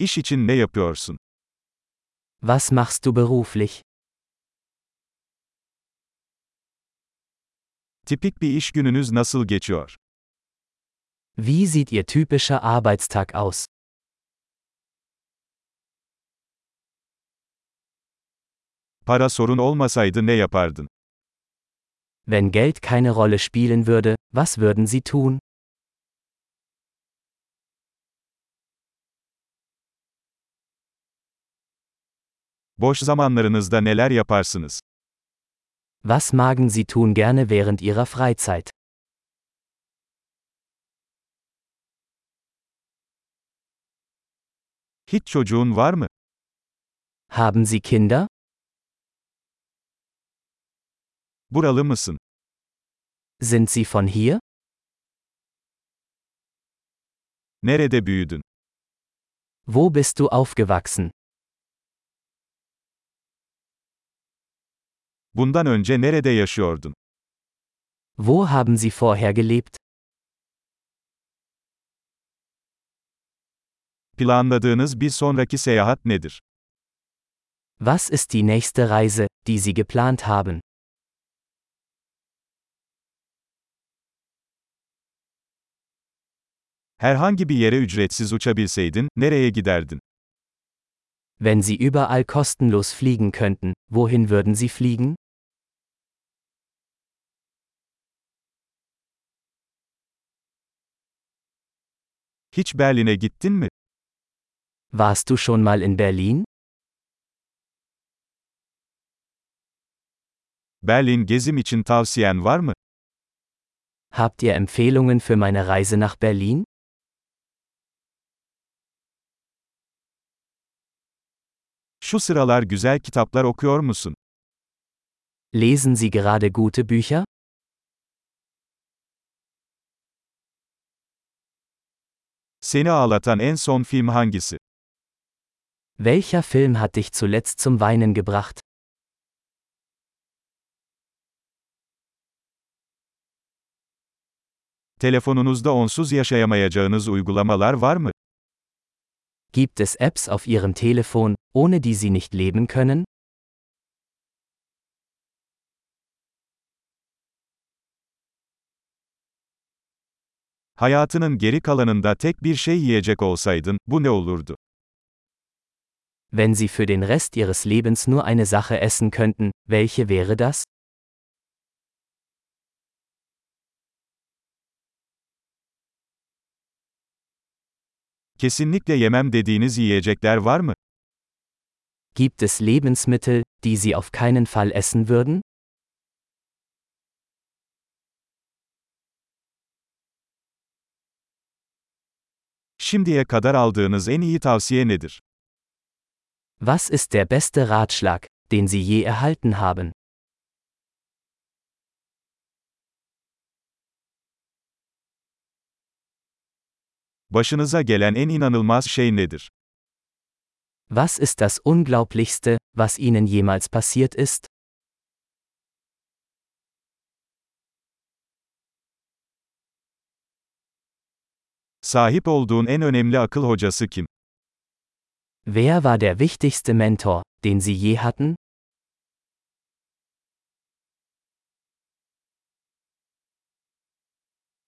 İş için ne yapıyorsun? Was machst du beruflich? Tipik bir iş gününüz nasıl geçiyor? Wie sieht Ihr typischer Arbeitstag aus? Para sorun olmasaydı ne yapardın? Wenn Geld keine Rolle spielen würde, was würden Sie tun? Boş zamanlarınızda neler yaparsınız? Was magen Sie tun gerne während Ihrer Freizeit? Hiç çocuğun var mı? Haben Sie Kinder? Buralı mısın? Sind Sie von hier? Nerede büyüdün? Wo bist du aufgewachsen? Bundan önce nerede yaşıyordun? Wo haben Sie vorher gelebt? Planladığınız bir sonraki seyahat nedir? Was ist die nächste Reise, die Sie geplant haben? Herhangi bir yere ücretsiz uçabilseydin, nereye giderdin? Wenn Sie überall kostenlos fliegen könnten, wohin würden Sie fliegen? Hiç Berlin'e gittin mi? Warst du schon mal in Berlin? Berlin gezim için tavsiyen var mı? Habt ihr Empfehlungen für meine Reise nach Berlin? Şu sıralar güzel kitaplar okuyor musun? Lesen Sie gerade gute Bücher? Seni ağlatan en son film hangisi? Welcher Film hat dich zuletzt zum Weinen gebracht? Telefonunuzda onsuz yaşayamayacağınız uygulamalar var mı? Gibt es Apps auf Ihrem Telefon, ohne die Sie nicht leben können? Hayatının geri kalanında tek bir şey yiyecek olsaydın, bu ne olurdu? Wenn Sie für den Rest Ihres Lebens nur eine Sache essen könnten, welche wäre das? Kesinlikle yemem dediğiniz yiyecekler var mı? Gibt es Lebensmittel, die Sie auf keinen Fall essen würden? Şimdiye kadar aldığınız en iyi tavsiye nedir? Was ist der beste Ratschlag, den Sie je erhalten haben? Başınıza gelen en inanılmaz şey nedir? Was ist das Unglaublichste, was Ihnen jemals passiert ist? Sahip olduğun en önemli akıl hocası kim? Wer war der wichtigste Mentor, den Sie je hatten?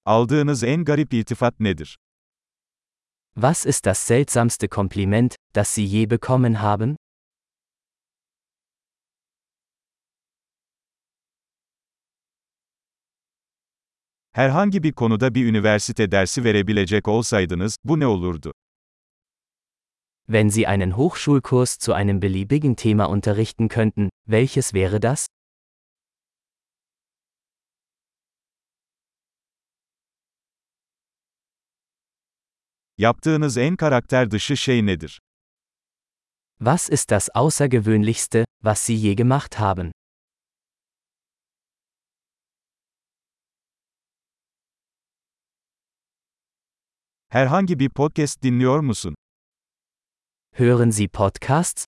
Aldığınız en garip iltifat nedir? Was ist das seltsamste Kompliment, das Sie je bekommen haben? Herhangi bir konuda bir üniversite dersi verebilecek olsaydınız, bu ne olurdu? Wenn Sie einen Hochschulkurs zu einem beliebigen Thema unterrichten könnten, welches wäre das? Yaptığınız en karakter dışı şey nedir? Was ist das Außergewöhnlichste, was Sie je gemacht haben? Herhangi bir podcast dinliyor musun? Hören Sie Podcasts?